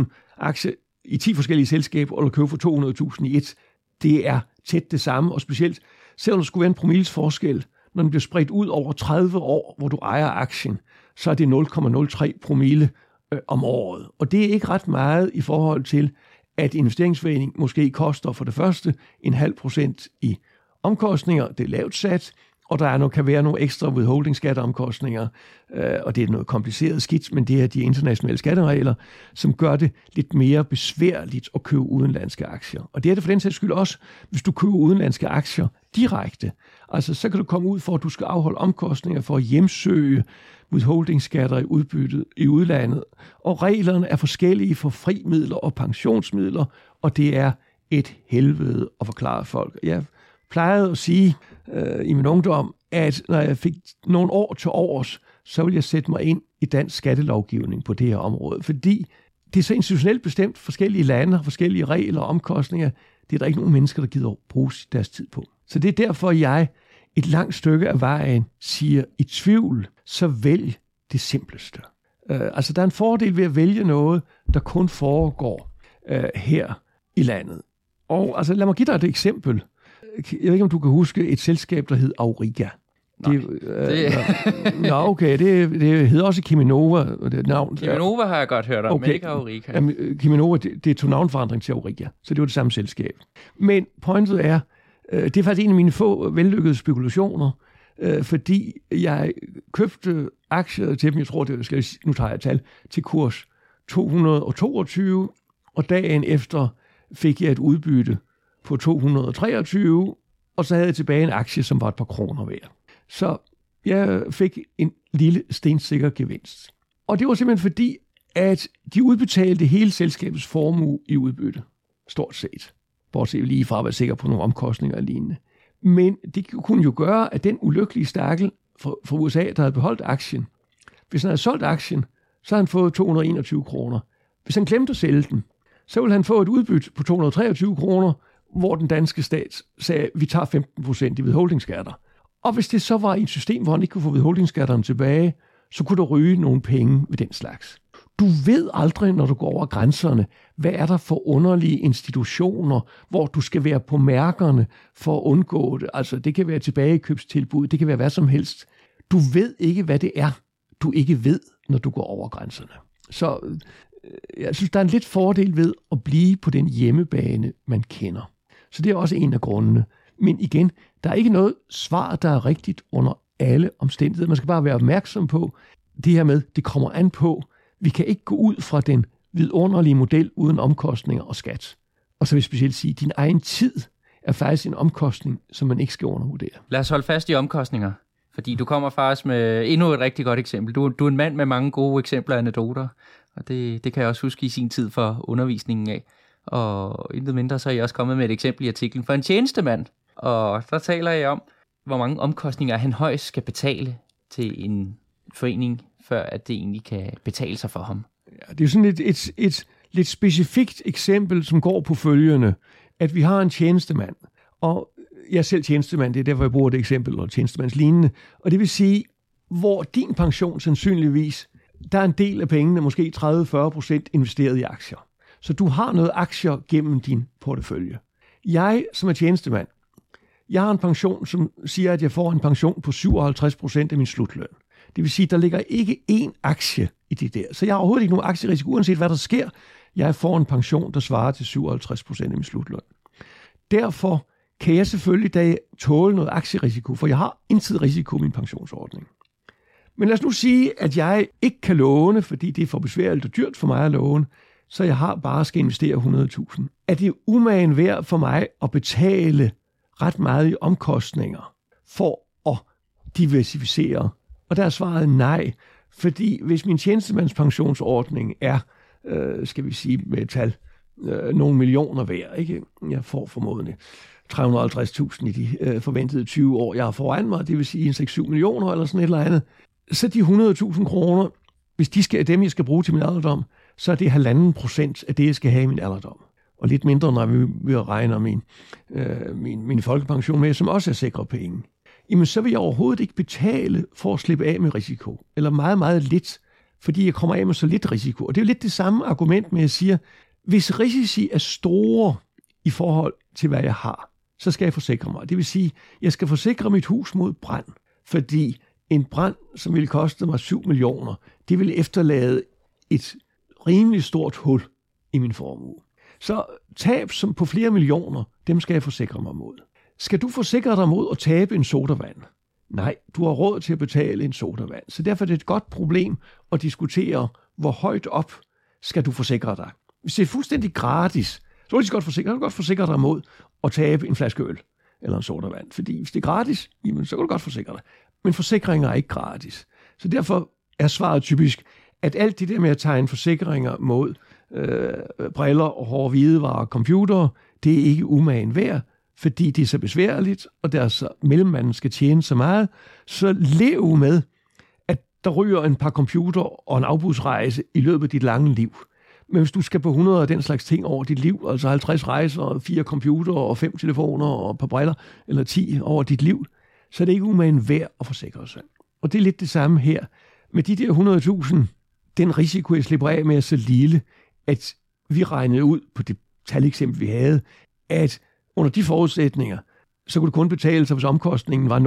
20.000 aktier i 10 forskellige selskaber, eller købe for 200.000 i et. Det er tæt det samme, og specielt selvom der skulle være en promils forskel, når den bliver spredt ud over 30 år, hvor du ejer aktien, så er det 0,03 promille øh, om året. Og det er ikke ret meget i forhold til, at investeringsforening måske koster for det første en halv procent i omkostninger, det er lavt sat, og der er nu, kan være nogle ekstra withholding skatteomkostninger, øh, og det er noget kompliceret skidt, men det er de internationale skatteregler, som gør det lidt mere besværligt at købe udenlandske aktier. Og det er det for den sags skyld også, hvis du køber udenlandske aktier direkte. Altså, så kan du komme ud for, at du skal afholde omkostninger for at hjemsøge withholding-skatter i udbyttet i udlandet. Og reglerne er forskellige for frimidler og pensionsmidler, og det er et helvede at forklare folk. Jeg plejede at sige øh, i min ungdom, at når jeg fik nogle år til års, så ville jeg sætte mig ind i dansk skattelovgivning på det her område, fordi det er så institutionelt bestemt, forskellige lande har forskellige regler og omkostninger. Det er der ikke nogen mennesker, der gider bruge deres tid på. Så det er derfor, jeg et langt stykke af vejen siger, i tvivl, så vælg det simpleste. Uh, altså, der er en fordel ved at vælge noget, der kun foregår øh, her i landet. Og altså, lad mig give dig et eksempel. Jeg ved ikke, om du kan huske et selskab, der hed Auriga. Nej, det, øh, det- Nå, okay, det, det hedder også Kiminova. Det et navn. Kiminova har jeg godt hørt om, okay. men ikke Aurica. Jamen, øh, Kiminova, det, det tog navnforandring til Auriga, så det var det samme selskab. Men pointet er, øh, det er faktisk en af mine få vellykkede spekulationer, øh, fordi jeg købte aktier til dem, jeg tror, det skal nu tager jeg tal, til kurs 222, og dagen efter fik jeg et udbytte på 223, og så havde jeg tilbage en aktie, som var et par kroner værd. Så jeg fik en lille stensikker gevinst. Og det var simpelthen fordi, at de udbetalte hele selskabets formue i udbytte. Stort set. Bortset lige fra at være sikker på nogle omkostninger og lignende. Men det kunne jo gøre, at den ulykkelige stakkel fra, USA, der havde beholdt aktien, hvis han havde solgt aktien, så havde han fået 221 kroner. Hvis han glemte at sælge den, så ville han få et udbytte på 223 kroner, hvor den danske stat sagde, vi tager 15 procent i vedholdningsskatter. Og hvis det så var i et system, hvor han ikke kunne få vedholdningsskatterne tilbage, så kunne der ryge nogle penge ved den slags. Du ved aldrig, når du går over grænserne, hvad er der for underlige institutioner, hvor du skal være på mærkerne for at undgå det. Altså, det kan være tilbagekøbstilbud, det kan være hvad som helst. Du ved ikke, hvad det er, du ikke ved, når du går over grænserne. Så øh, jeg synes, der er en lidt fordel ved at blive på den hjemmebane, man kender. Så det er også en af grundene. Men igen, der er ikke noget svar, der er rigtigt under alle omstændigheder. Man skal bare være opmærksom på det her med, det kommer an på, vi kan ikke gå ud fra den vidunderlige model uden omkostninger og skat. Og så vil jeg specielt sige, at din egen tid er faktisk en omkostning, som man ikke skal undervurdere. Lad os holde fast i omkostninger, fordi du kommer faktisk med endnu et rigtig godt eksempel. Du, du er en mand med mange gode eksempler og anekdoter, og det, det kan jeg også huske i sin tid for undervisningen af. Og intet mindre, så er jeg også kommet med et eksempel i artiklen for en tjenestemand. Og der taler jeg om, hvor mange omkostninger han højst skal betale til en forening, før at det egentlig kan betale sig for ham. Ja, det er sådan et, et, et lidt specifikt eksempel, som går på følgende, at vi har en tjenestemand, og jeg er selv tjenestemand, det er derfor, jeg bruger det eksempel, og tjenestemandslignende, og det vil sige, hvor din pension sandsynligvis, der er en del af pengene, måske 30-40 procent investeret i aktier. Så du har noget aktier gennem din portefølje. Jeg, som er tjenestemand, jeg har en pension, som siger, at jeg får en pension på 57% af min slutløn. Det vil sige, at der ligger ikke én aktie i det der. Så jeg har overhovedet ikke nogen aktierisiko, uanset hvad der sker. Jeg får en pension, der svarer til 57% af min slutløn. Derfor kan jeg selvfølgelig da tåle noget aktierisiko, for jeg har intet risiko i min pensionsordning. Men lad os nu sige, at jeg ikke kan låne, fordi det er for besværligt og dyrt for mig at låne, så jeg har bare skal investere 100.000. Er det umagen værd for mig at betale ret meget i omkostninger for at diversificere? Og der er svaret nej, fordi hvis min tjenestemandspensionsordning er, øh, skal vi sige med et tal, øh, nogle millioner værd, ikke? jeg får formodentlig 350.000 i de øh, forventede 20 år, jeg har foran mig, det vil sige 6-7 millioner eller sådan et eller andet, så de 100.000 kroner, hvis de skal, dem, jeg skal bruge til min alderdom, så er det halvanden procent af det, jeg skal have i min alderdom. Og lidt mindre, når vi regner min, øh, min, min folkepension med, som også er sikre penge. Jamen, så vil jeg overhovedet ikke betale for at slippe af med risiko. Eller meget, meget lidt, fordi jeg kommer af med så lidt risiko. Og det er jo lidt det samme argument med, at jeg siger, hvis risici er store i forhold til, hvad jeg har, så skal jeg forsikre mig. Det vil sige, jeg skal forsikre mit hus mod brand, fordi en brand, som ville koste mig 7 millioner, det ville efterlade et rimelig stort hul i min formue. Så tab som på flere millioner, dem skal jeg forsikre mig mod. Skal du forsikre dig mod at tabe en sodavand? Nej, du har råd til at betale en sodavand. Så derfor er det et godt problem at diskutere, hvor højt op skal du forsikre dig. Hvis det er fuldstændig gratis, så er du godt forsikre, kan du godt forsikre dig mod at tabe en flaske øl eller en sodavand. Fordi hvis det er gratis, jamen, så kan du godt forsikre dig. Men forsikringer er ikke gratis. Så derfor er svaret typisk, at alt det der med at tegne forsikringer mod øh, briller og hårde hvidevarer og computere, det er ikke umagen værd, fordi det er så besværligt, og deres mellemmanden skal tjene så meget, så lev med, at der ryger en par computer og en afbudsrejse i løbet af dit lange liv. Men hvis du skal på 100 af den slags ting over dit liv, altså 50 rejser, fire computer og fem telefoner og et par briller, eller 10 over dit liv, så er det ikke umagen værd at forsikre sig. Og det er lidt det samme her. Med de der 100.000, den risiko, jeg slipper af med, er så lille, at vi regnede ud på det taleksempel, vi havde, at under de forudsætninger, så kunne det kun betale sig, hvis omkostningen var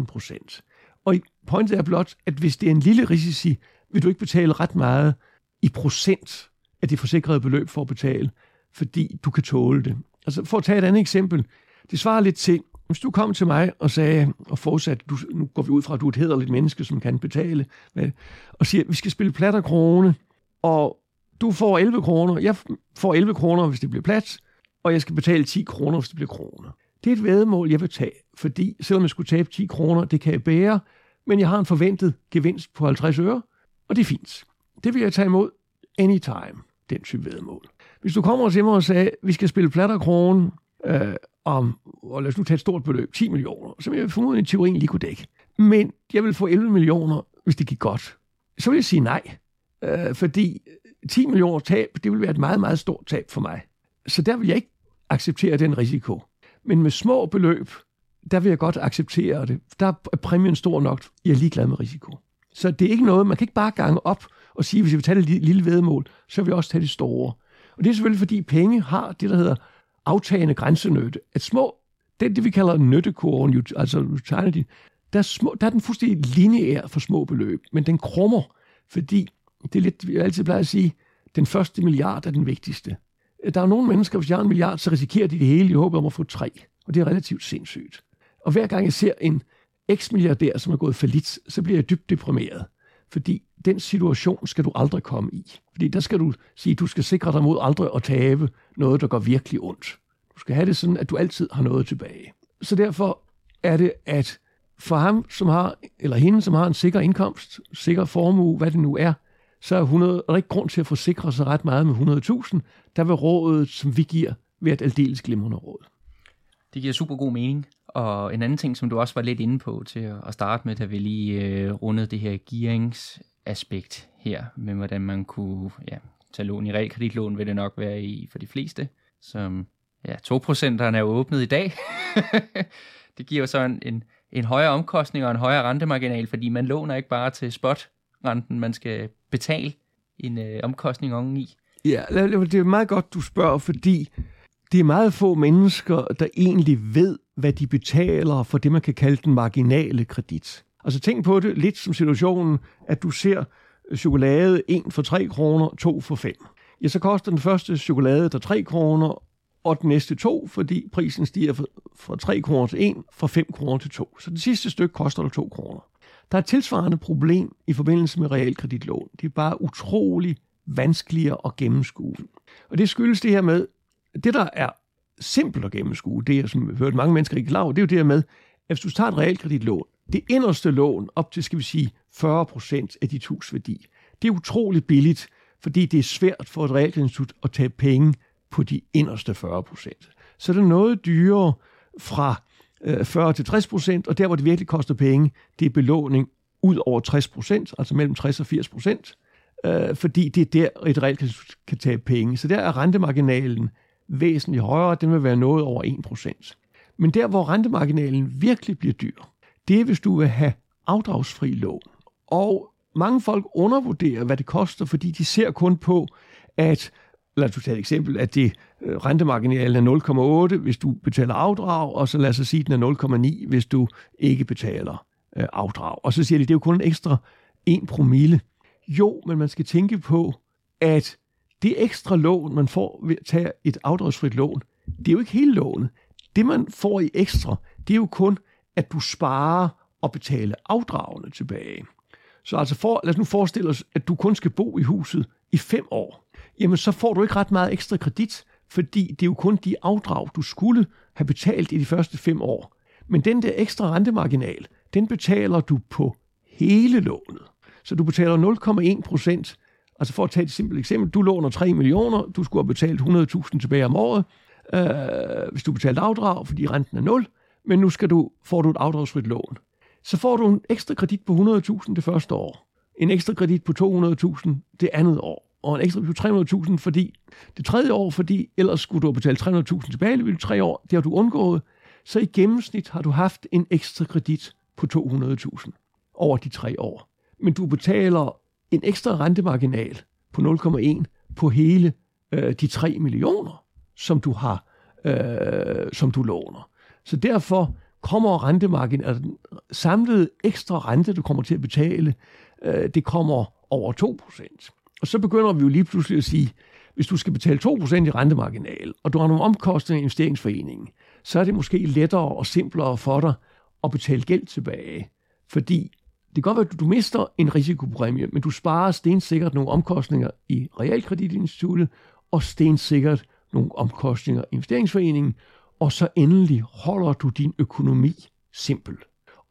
0,16 procent. Og pointet er blot, at hvis det er en lille risici, vil du ikke betale ret meget i procent af det forsikrede beløb for at betale, fordi du kan tåle det. Altså for at tage et andet eksempel, det svarer lidt til, hvis du kom til mig og sagde, og fortsat, du, nu går vi ud fra, at du er et hederligt menneske, som kan betale, med, og siger, vi skal spille platter krone, og du får 11 kroner, jeg får 11 kroner, hvis det bliver plat, og jeg skal betale 10 kroner, hvis det bliver kroner. Det er et vedmål, jeg vil tage, fordi selvom jeg skulle tabe 10 kroner, det kan jeg bære, men jeg har en forventet gevinst på 50 øre, og det er fint. Det vil jeg tage imod anytime, den type vedmål. Hvis du kommer til mig og sagde, vi skal spille platter krone, øh, om, og lad os nu tage et stort beløb, 10 millioner, som jeg formodentlig i teorien lige kunne dække. Men jeg vil få 11 millioner, hvis det gik godt. Så vil jeg sige nej, øh, fordi 10 millioner tab, det vil være et meget, meget stort tab for mig. Så der vil jeg ikke acceptere den risiko. Men med små beløb, der vil jeg godt acceptere det. Der er præmien stor nok, jeg er ligeglad med risiko. Så det er ikke noget, man kan ikke bare gange op og sige, hvis vi vil tage det lille vedmål, så vil vi også tage det store. Og det er selvfølgelig, fordi penge har det, der hedder aftagende grænsenytte, At små, det det, vi kalder nyttekurven, altså utility, der er, små, der er den fuldstændig lineær for små beløb, men den krummer, fordi det er lidt, jeg altid plejer at sige, den første milliard er den vigtigste. Der er nogle mennesker, hvis jeg har en milliard, så risikerer de det hele i håbet om at få tre. Og det er relativt sindssygt. Og hver gang jeg ser en eks-milliardær, som er gået for lidt, så bliver jeg dybt deprimeret. Fordi den situation skal du aldrig komme i. Fordi der skal du sige, at du skal sikre dig mod aldrig at tabe noget, der går virkelig ondt. Du skal have det sådan, at du altid har noget tilbage. Så derfor er det, at for ham, som har, eller hende, som har en sikker indkomst, sikker formue, hvad det nu er, så er, 100, er der ikke grund til at forsikre sig ret meget med 100.000. Der vil rådet, som vi giver, være et aldeles glimrende råd. Det giver super god mening. Og en anden ting, som du også var lidt inde på til at starte med, da vi lige øh, rundede det her gearingsaspekt her, med hvordan man kunne ja, tage lån i realkreditlån, vil det nok være i for de fleste, som ja, 2% er åbnet i dag. det giver jo så en, en, en højere omkostning og en højere rentemarginal, fordi man låner ikke bare til spotrenten, man skal betale en øh, omkostning oven i. Ja, det er meget godt, du spørger, fordi det er meget få mennesker, der egentlig ved, hvad de betaler for det, man kan kalde den marginale kredit. Altså tænk på det lidt som situationen, at du ser chokolade 1 for 3 kroner, 2 for 5. Ja, så koster den første chokolade der 3 kroner, og den næste 2, fordi prisen stiger fra 3 kroner til 1, fra 5 kroner til 2. Så det sidste stykke koster der 2 kroner. Der er et tilsvarende problem i forbindelse med realkreditlån. Det er bare utrolig vanskeligere at gennemskue. Og det skyldes det her med, det der er simpelt at gennemskue, det er, som vi hørt mange mennesker ikke klar over, det er jo det her med, at hvis du tager et realkreditlån, det inderste lån op til, skal vi sige, 40 procent af dit hus værdi, det er utroligt billigt, fordi det er svært for et realkreditinstitut at tage penge på de inderste 40 procent. Så det er noget dyrere fra øh, 40 til 60 procent, og der, hvor det virkelig koster penge, det er belåning ud over 60 procent, altså mellem 60 og 80 procent, øh, fordi det er der, et realkreditinstitut kan tage penge. Så der er rentemarginalen væsentligt højere, den vil være noget over 1%. Men der, hvor rentemarginalen virkelig bliver dyr, det er, hvis du vil have afdragsfri lån. Og mange folk undervurderer, hvad det koster, fordi de ser kun på, at, lad os tage et eksempel, at det øh, rentemarginalen er 0,8, hvis du betaler afdrag, og så lad os sige, at den er 0,9, hvis du ikke betaler øh, afdrag. Og så siger de, det er jo kun en ekstra 1 promille. Jo, men man skal tænke på, at det ekstra lån, man får ved at tage et afdragsfrit lån, det er jo ikke hele lånet. Det, man får i ekstra, det er jo kun, at du sparer og betaler afdragene tilbage. Så altså for, lad os nu forestille os, at du kun skal bo i huset i fem år. Jamen så får du ikke ret meget ekstra kredit, fordi det er jo kun de afdrag, du skulle have betalt i de første fem år. Men den der ekstra rentemarginal, den betaler du på hele lånet. Så du betaler 0,1 procent Altså for at tage et simpelt eksempel, du låner 3 millioner, du skulle have betalt 100.000 tilbage om året, øh, hvis du betalte afdrag, fordi renten er 0, men nu skal du, får du et afdragsfrit lån. Så får du en ekstra kredit på 100.000 det første år, en ekstra kredit på 200.000 det andet år, og en ekstra på 300.000 fordi det tredje år, fordi ellers skulle du have betalt 300.000 tilbage i tre år, det har du undgået, så i gennemsnit har du haft en ekstra kredit på 200.000 over de tre år. Men du betaler en ekstra rentemarginal på 0,1 på hele øh, de 3 millioner, som du har, øh, som du låner. Så derfor kommer rentemargin, altså den samlede ekstra rente, du kommer til at betale, øh, det kommer over 2%. Og så begynder vi jo lige pludselig at sige, hvis du skal betale 2% i rentemarginal, og du har nogle omkostninger i investeringsforeningen, så er det måske lettere og simplere for dig at betale gæld tilbage. Fordi det kan godt være, at du mister en risikopræmie, men du sparer stensikkert nogle omkostninger i realkreditinstituttet, og stensikkert nogle omkostninger i investeringsforeningen, og så endelig holder du din økonomi simpel.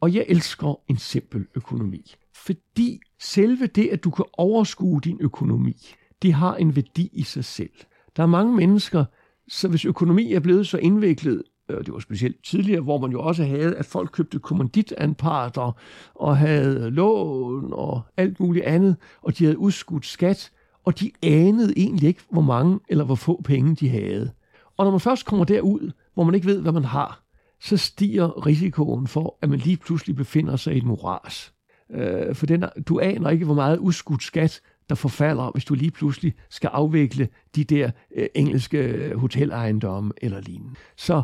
Og jeg elsker en simpel økonomi, fordi selve det, at du kan overskue din økonomi, det har en værdi i sig selv. Der er mange mennesker, så hvis økonomi er blevet så indviklet, Øh, det var specielt tidligere, hvor man jo også havde, at folk købte kommanditanparter og havde lån og alt muligt andet, og de havde udskudt skat, og de anede egentlig ikke, hvor mange eller hvor få penge de havde. Og når man først kommer derud, hvor man ikke ved, hvad man har, så stiger risikoen for, at man lige pludselig befinder sig i et moras. Øh, for den, du aner ikke, hvor meget udskudt skat, der forfalder, hvis du lige pludselig skal afvikle de der øh, engelske øh, hotelejendomme eller lignende. Så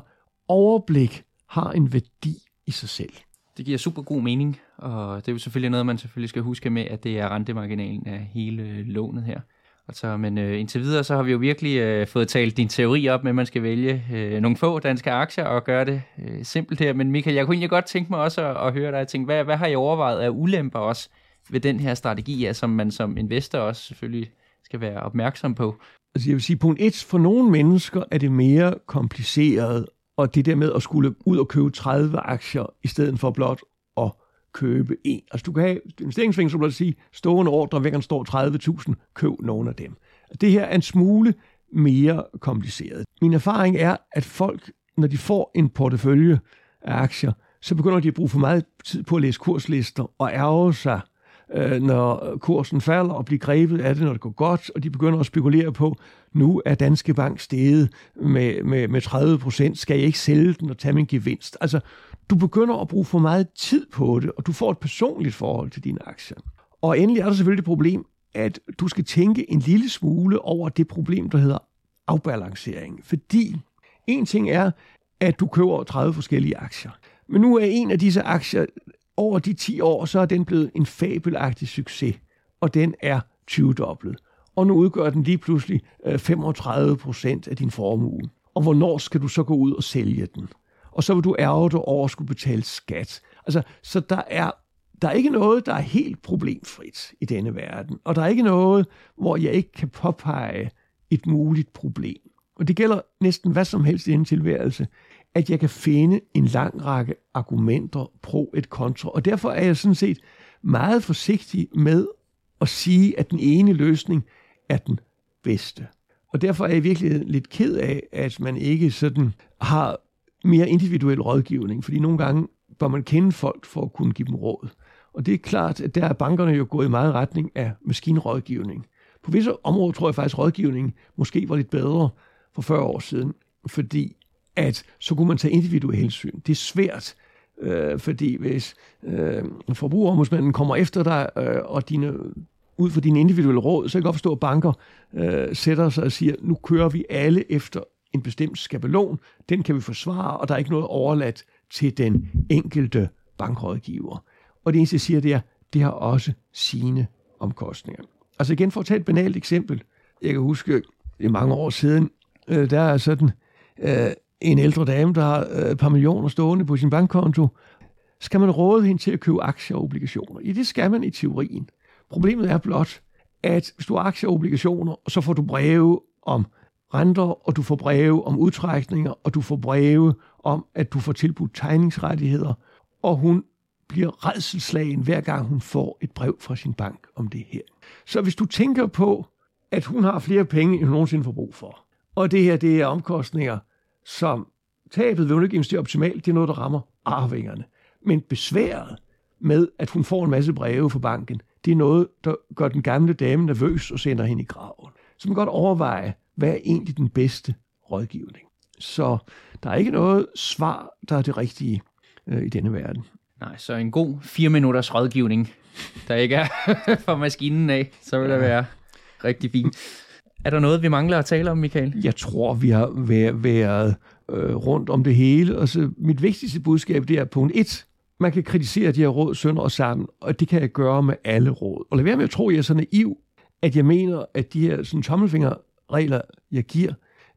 overblik har en værdi i sig selv. Det giver super god mening, og det er jo selvfølgelig noget, man selvfølgelig skal huske med, at det er rentemarginalen af hele lånet her. Altså, men øh, indtil videre, så har vi jo virkelig øh, fået talt din teori op med, at man skal vælge øh, nogle få danske aktier og gøre det øh, simpelt her. Men Michael, jeg kunne egentlig godt tænke mig også at, at høre dig tænke, hvad, hvad har I overvejet af ulemper også ved den her strategi, ja, som man som investor også selvfølgelig skal være opmærksom på? Altså jeg vil sige, punkt et, for nogle mennesker er det mere kompliceret, og det der med at skulle ud og købe 30 aktier, i stedet for blot at købe en. Altså du kan have investeringsfing, så vil sige, stående ordre, hver gang står 30.000, køb nogle af dem. Det her er en smule mere kompliceret. Min erfaring er, at folk, når de får en portefølje af aktier, så begynder de at bruge for meget tid på at læse kurslister og ærge sig, øh, når kursen falder og bliver grebet af det, når det går godt, og de begynder at spekulere på, nu er Danske Bank steget med, med, med 30 procent, skal jeg ikke sælge den og tage min gevinst? Altså, du begynder at bruge for meget tid på det, og du får et personligt forhold til dine aktier. Og endelig er der selvfølgelig det problem, at du skal tænke en lille smule over det problem, der hedder afbalancering. Fordi en ting er, at du køber 30 forskellige aktier. Men nu er en af disse aktier, over de 10 år, så er den blevet en fabelagtig succes, og den er 20-doblet. Og nu udgør den lige pludselig øh, 35 procent af din formue. Og hvornår skal du så gå ud og sælge den? og så vil du ærge dig over at skulle betale skat. Altså, så der er, der er ikke noget, der er helt problemfrit i denne verden, og der er ikke noget, hvor jeg ikke kan påpege et muligt problem. Og det gælder næsten hvad som helst i en tilværelse, at jeg kan finde en lang række argumenter pro et kontra. Og derfor er jeg sådan set meget forsigtig med at sige, at den ene løsning er den bedste. Og derfor er jeg virkelig lidt ked af, at man ikke sådan har mere individuel rådgivning, fordi nogle gange bør man kende folk for at kunne give dem råd. Og det er klart, at der er bankerne jo gået i meget retning af maskinrådgivning. På visse områder tror jeg faktisk, at rådgivningen måske var lidt bedre for 40 år siden, fordi at så kunne man tage individuelle hensyn. Det er svært, øh, fordi hvis øh, forbrugerombudsmanden kommer efter dig, øh, og dine, ud fra dine individuelle råd, så kan jeg godt forstå, at banker øh, sætter sig og siger, nu kører vi alle efter en bestemt skabelon, den kan vi forsvare, og der er ikke noget overladt til den enkelte bankrådgiver. Og det eneste, jeg siger, det er, det har også sine omkostninger. Altså igen, for at tage et banalt eksempel. Jeg kan huske, det er mange år siden, øh, der er sådan øh, en ældre dame, der har øh, et par millioner stående på sin bankkonto. Skal man råde hende til at købe aktier og obligationer? I det skal man i teorien. Problemet er blot, at hvis du har aktier og obligationer, så får du breve om renter, og du får breve om udtrækninger, og du får breve om, at du får tilbudt tegningsrettigheder, og hun bliver redselslagen hver gang hun får et brev fra sin bank om det her. Så hvis du tænker på, at hun har flere penge, end hun nogensinde får brug for, og det her det er omkostninger, som tabet vil hun ikke investere optimalt, det er noget, der rammer arvingerne. Men besværet med, at hun får en masse breve fra banken, det er noget, der gør den gamle dame nervøs og sender hende i graven. Så man kan godt overveje, hvad er egentlig den bedste rådgivning? Så der er ikke noget svar, der er det rigtige øh, i denne verden. Nej, så en god fire minutters rådgivning, der ikke er fra maskinen af, så vil det være rigtig fint. Er der noget, vi mangler at tale om, Michael? Jeg tror, vi har været, været øh, rundt om det hele. Og så mit vigtigste budskab, det er punkt 1. Man kan kritisere de her råd sønder og sammen, og det kan jeg gøre med alle råd. Og lad være med at tro, at jeg er så naiv, at jeg mener, at de her sådan, tommelfingerregler, jeg giver,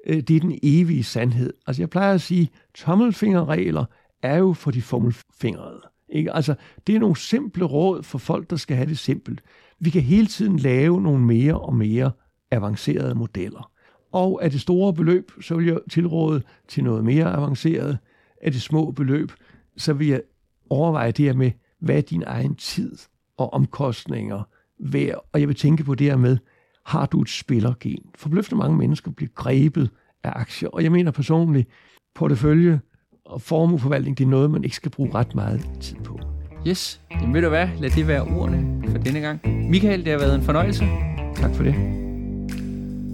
øh, det er den evige sandhed. Altså jeg plejer at sige, tommelfingerregler er jo for de fummelfingrede. Ikke? Altså, det er nogle simple råd for folk, der skal have det simpelt. Vi kan hele tiden lave nogle mere og mere avancerede modeller. Og af det store beløb, så vil jeg tilråde til noget mere avanceret. Af det små beløb, så vil jeg overveje det her med, hvad er din egen tid og omkostninger værd? Og jeg vil tænke på det her med, har du et spillergen? Forbløffende mange mennesker bliver grebet af aktier, og jeg mener personligt, portefølje og formueforvaltning, det er noget, man ikke skal bruge ret meget tid på. Yes, jamen ved du hvad, lad det være ordene for denne gang. Michael, det har været en fornøjelse. Tak for det.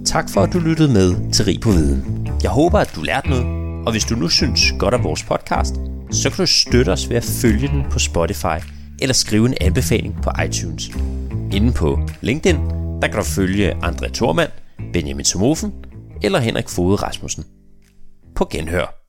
Tak for, at du lyttede med til Rig på Viden. Jeg håber, at du lærte noget, og hvis du nu synes godt om vores podcast, så kan du støtte os ved at følge den på Spotify eller skrive en anbefaling på iTunes. Inden på LinkedIn, der kan du følge André Tormand, Benjamin Somofen eller Henrik Fode Rasmussen. På genhør.